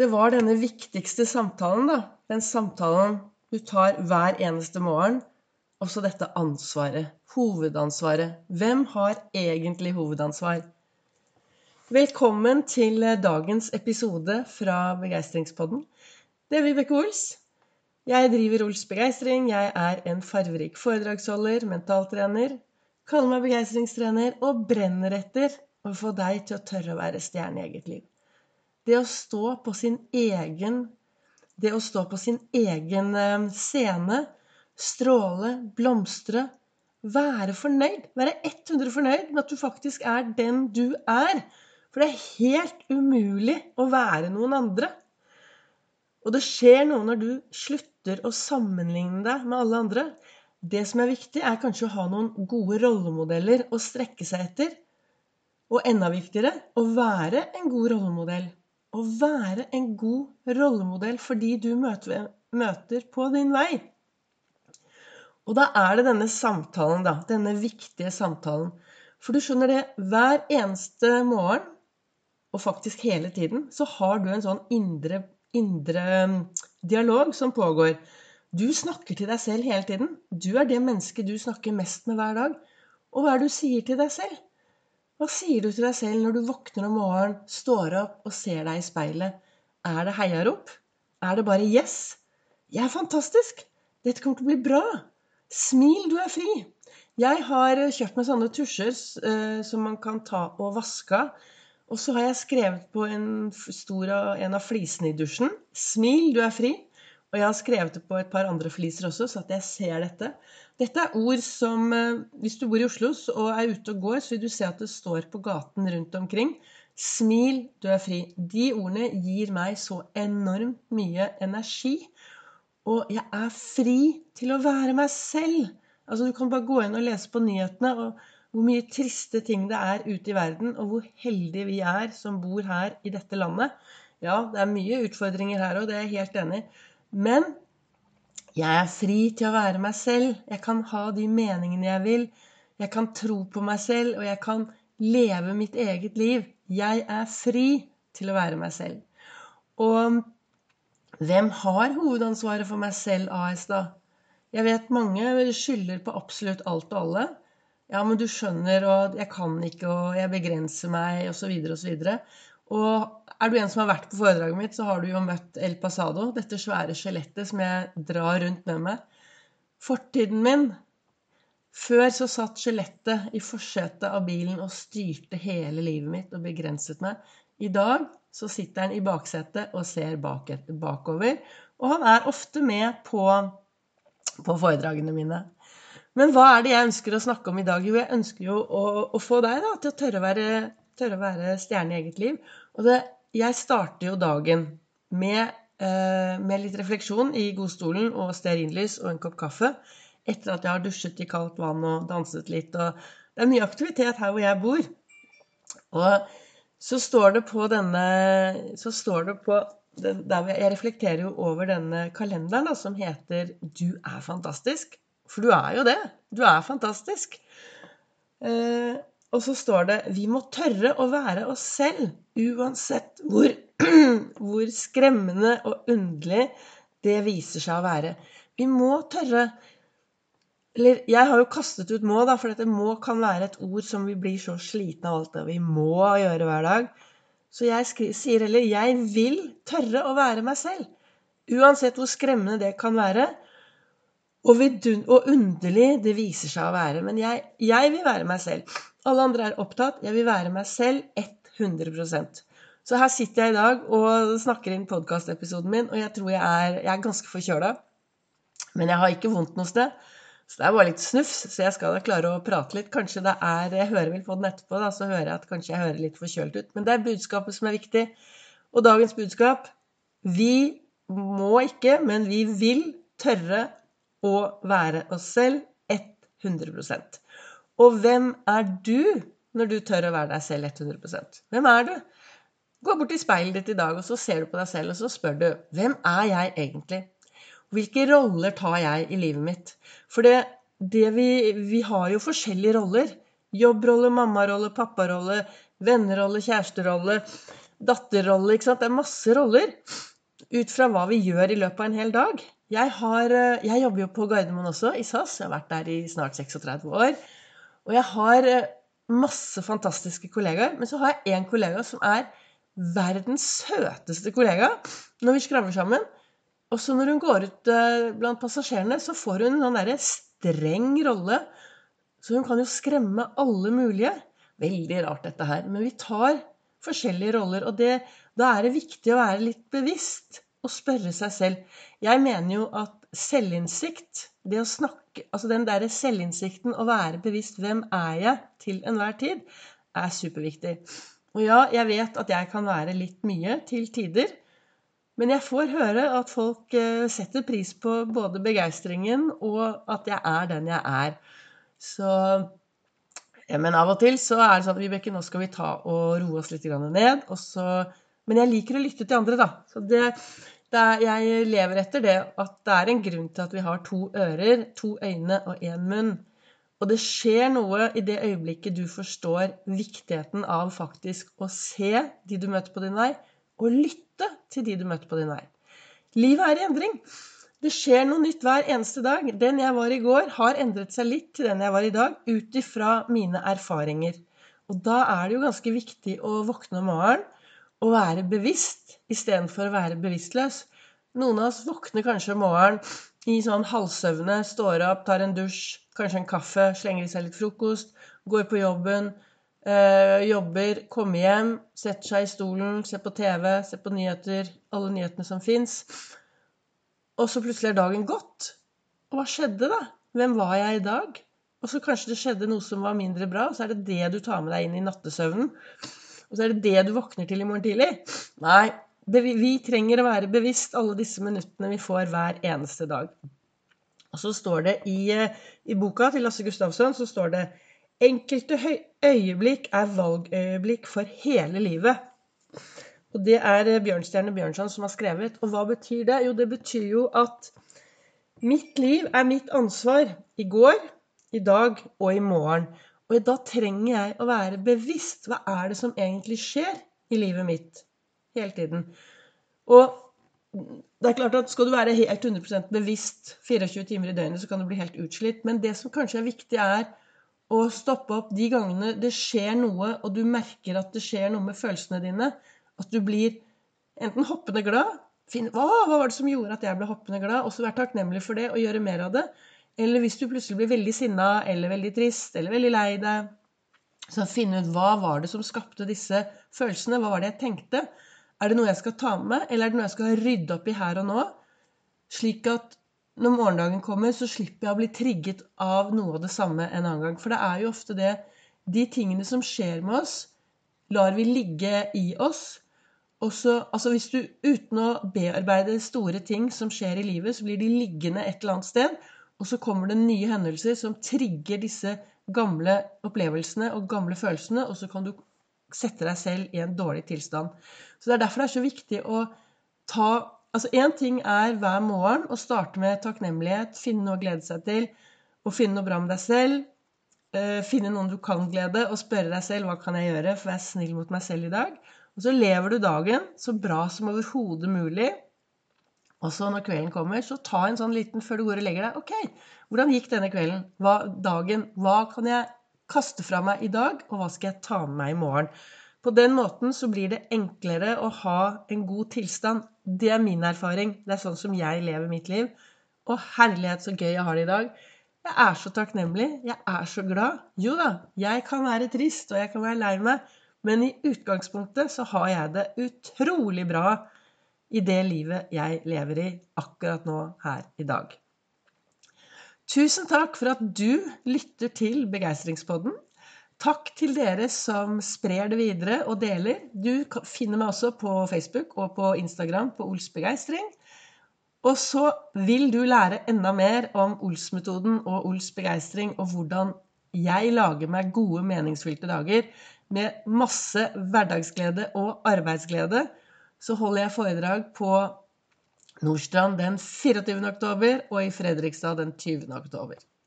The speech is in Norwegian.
Det var denne viktigste samtalen, da. Den samtalen du tar hver eneste morgen. Også dette ansvaret. Hovedansvaret. Hvem har egentlig hovedansvar? Velkommen til dagens episode fra Begeistringspodden. Det er Vibeke Ols. Jeg driver Ols Begeistring. Jeg er en farverik foredragsholder, mentaltrener, kaller meg begeistringstrener og brenner etter å få deg til å tørre å være stjerne i eget liv. Det å stå på sin egen Det å stå på sin egen eh, scene, stråle, blomstre, være fornøyd. Være 100 fornøyd med at du faktisk er den du er. For det er helt umulig å være noen andre. Og det skjer noe når du slutter å sammenligne deg med alle andre. Det som er viktig, er kanskje å ha noen gode rollemodeller å strekke seg etter. Og enda viktigere å være en god rollemodell å være en god rollemodell for de du møter, på din vei. Og da er det denne samtalen, da. Denne viktige samtalen. For du skjønner det, hver eneste morgen, og faktisk hele tiden, så har du en sånn indre, indre um, dialog som pågår. Du snakker til deg selv hele tiden. Du er det mennesket du snakker mest med hver dag. Og hva er det du sier til deg selv? Hva sier du til deg selv når du våkner om morgenen, står opp og ser deg i speilet? Er det heiarop? Er det bare 'yes'? 'Jeg er fantastisk! Dette kommer til å bli bra! Smil, du er fri!' Jeg har kjøpt meg sånne tusjer uh, som man kan ta og vaske av. Og så har jeg skrevet på en, stor, en av flisene i dusjen 'Smil, du er fri'. Og jeg har skrevet det på et par andre fliser også, så at jeg ser dette. Dette er ord som eh, Hvis du bor i Oslo og er ute og går, så vil du se at det står på gaten rundt omkring. Smil, du er fri. De ordene gir meg så enormt mye energi. Og jeg er fri til å være meg selv. Altså Du kan bare gå inn og lese på nyhetene og hvor mye triste ting det er ute i verden, og hvor heldige vi er som bor her i dette landet. Ja, det er mye utfordringer her òg, det er jeg helt enig i. Men jeg er fri til å være meg selv. Jeg kan ha de meningene jeg vil. Jeg kan tro på meg selv, og jeg kan leve mitt eget liv. Jeg er fri til å være meg selv. Og hvem har hovedansvaret for meg selv AS, da? Jeg vet mange skylder på absolutt alt og alle. Ja, men du skjønner, og jeg kan ikke, og jeg begrenser meg, osv., osv. Og er du en som har vært på foredraget mitt, så har du jo møtt El Pasado, dette svære skjelettet som jeg drar rundt med meg. Fortiden min Før så satt skjelettet i forsetet av bilen og styrte hele livet mitt og begrenset meg. I dag så sitter han i baksetet og ser bak bakover. Og han er ofte med på, på, foredragene mine. Men hva er det jeg ønsker å snakke om i dag? Jo, jeg ønsker jo å, å få deg da, til å tørre å være tørre å være stjerne i eget liv. Og det, jeg starter jo dagen med, eh, med, litt refleksjon i godstolen og stearinlys og en kopp kaffe. Etter at jeg har dusjet i kaldt vann og danset litt. Og det er mye aktivitet her hvor jeg bor. Og så står det på denne Så står det på den, Jeg reflekterer jo over denne kalenderen da, som heter 'Du er fantastisk'. For du er jo det. Du er fantastisk. Eh, og så står det vi må tørre å være oss selv, uansett hvor, hvor skremmende og underlig det viser seg å være. Vi må tørre Eller jeg har jo kastet ut 'må', da, for dette 'må' kan være et ord som vi blir så slitne av alt det vi må gjøre hver dag. Så jeg sier heller 'jeg vil tørre å være meg selv'. Uansett hvor skremmende det kan være, og, og underlig det viser seg å være. Men jeg, jeg vil være meg selv. Alle andre er opptatt. Jeg vil være meg selv 100% Så her sitter jeg i dag og snakker inn podkastepisoden min, og jeg tror jeg er, jeg er ganske forkjøla. Men jeg har ikke vondt noe sted. Så det er bare litt snufs, så jeg skal da klare å prate litt. Kanskje det er Jeg hører vel på den etterpå, da, så hører jeg at kanskje jeg hører litt forkjølt ut. Men det er budskapet som er viktig. Og dagens budskap Vi må ikke, men vi vil tørre å være oss selv 100% og hvem er du når du tør å være deg selv 100% Hvem er du? Gå bort til speilet ditt i dag, og så ser du på deg selv, og så spør du Hvem er jeg egentlig? Hvilke roller tar jeg i livet mitt? For det, det vi, vi har jo forskjellige roller. Jobbrolle, mammarolle, papparolle, vennerolle, kjæresterolle. datterrolle, ikke sant. Det er masse roller ut fra hva vi gjør i løpet av en hel dag. Jeg, har, eh, jeg jobber jo på Gardermoen også, i SAS. Jeg har vært der i snart 36 år. Og jeg har eh, masse fantastiske kollegaer. Men så har jeg én kollega som er verdens søteste kollega når vi skravler sammen. Og så når hun går ut eh, blant passasjerene, så får hun en sånn streng rolle. Så hun kan jo skremme alle mulige. Veldig rart, dette her. Men vi tar forskjellige roller. Og det, da er det viktig å være litt bevisst og spørre seg selv. Jeg mener jo at selvinnsikt, det å snakke Altså den derre selvinnsikten, å være bevisst hvem er jeg til enhver tid, er superviktig. Og ja, jeg vet at jeg kan være litt mye til tider. Men jeg får høre at folk eh, setter pris på både begeistringen og at jeg er den jeg er. Så ja, Men av og til så er det sånn at Vibeke, nå skal vi ta og roe oss litt ned. Og Så, men jeg liker å lytte til andre, da. Så det, det er, jeg lever etter det at det er en grunn til at vi har to ører, to øyne og én munn. Og det skjer noe i det øyeblikket du forstår viktigheten av faktisk å se de du møter på din vei, og lytte til de du møter på din vei. Livet er i endring. Det skjer noe nytt hver eneste dag. Den jeg var i går, har endret seg litt til den jeg var i dag, ut ifra mine erfaringer. Og da er det jo ganske viktig å våkne om morgenen og være bevisst istedenfor å være bevisstløs. Noen av oss våkner kanskje om morgenen i sånn halvsøvne, står opp, tar en dusj, kanskje en kaffe, slenger i seg litt frokost, går på jobben, øh, jobber, kommer hjem, setter seg i stolen, ser på TV, ser på nyheter, alle nyhetene som fins. Og så plutselig er dagen gått. Og hva skjedde, da? Hvem var jeg i dag? Og så kanskje det skjedde noe som var mindre bra, og så er det det du tar med deg inn i nattesøvnen. Og så er det det du våkner til i morgen tidlig. Nei, vi trenger å være bevisst alle disse minuttene vi får hver eneste dag. Og så står det i, eh, i boka til Lasse Gustavsson så står det Enkelte øyeblikk er valgøyeblikk for hele livet. Og det er eh, Bjørnstjerne Bjørnson som har skrevet. Og hva betyr det? Jo, det betyr jo at mitt liv er mitt ansvar i går, i dag og i morgen. Og da trenger jeg å være bevisst. Hva er det som egentlig skjer i livet mitt? Hele tiden. Og det er klart at Skal du være helt 100% bevisst 24 timer i døgnet, så kan du bli helt utslitt. Men det som kanskje er viktig, er å stoppe opp de gangene det skjer noe, og du merker at det skjer noe med følelsene dine. At du blir enten hoppende glad finne, hva, hva var det som gjorde at jeg ble hoppende glad? Og så være takknemlig for det og gjøre mer av det. Eller hvis du plutselig blir veldig sinna eller veldig trist eller veldig lei deg, så finne ut hva var det som skapte disse følelsene? Hva var det jeg tenkte? Er det noe jeg skal ta med meg, eller er det noe jeg skal rydde opp i her og nå? Slik at når morgendagen kommer, så slipper jeg å bli trigget av noe av det samme en annen gang. For det er jo ofte det De tingene som skjer med oss, lar vi ligge i oss. Og så, altså Hvis du uten å bearbeide store ting som skjer i livet, så blir de liggende et eller annet sted, og så kommer det nye hendelser som trigger disse gamle opplevelsene og gamle følelsene, og så kan du sette deg selv i en dårlig tilstand. Så Det er derfor det er så viktig å ta Altså Én ting er hver morgen å starte med takknemlighet, finne noe å glede seg til, og finne noe bra med deg selv. Uh, finne noen du kan glede, og spørre deg selv hva kan jeg gjøre for å være snill mot meg selv i dag. Og så lever du dagen så bra som overhodet mulig. Og så når kvelden kommer, så ta en sånn liten før du går og legger deg. Ok, hvordan gikk denne kvelden? Hva, dagen? Hva kan jeg kaste fra meg i dag, og hva skal jeg ta med meg i morgen? På den måten så blir det enklere å ha en god tilstand. Det er min erfaring. Det er sånn som jeg lever mitt liv. Og herlighet, så gøy jeg har det i dag. Jeg er så takknemlig. Jeg er så glad. Jo da, jeg kan være trist, og jeg kan være lei meg, men i utgangspunktet så har jeg det utrolig bra i det livet jeg lever i akkurat nå her i dag. Tusen takk for at du lytter til Begeistringspodden. Takk til dere som sprer det videre og deler. Du finner meg også på Facebook og på Instagram på Ols Begeistring. Og så vil du lære enda mer om Ols-metoden og Ols begeistring, og hvordan jeg lager meg gode, meningsfylte dager med masse hverdagsglede og arbeidsglede. Så holder jeg foredrag på Nordstrand den 24. oktober og i Fredrikstad den 20. oktober.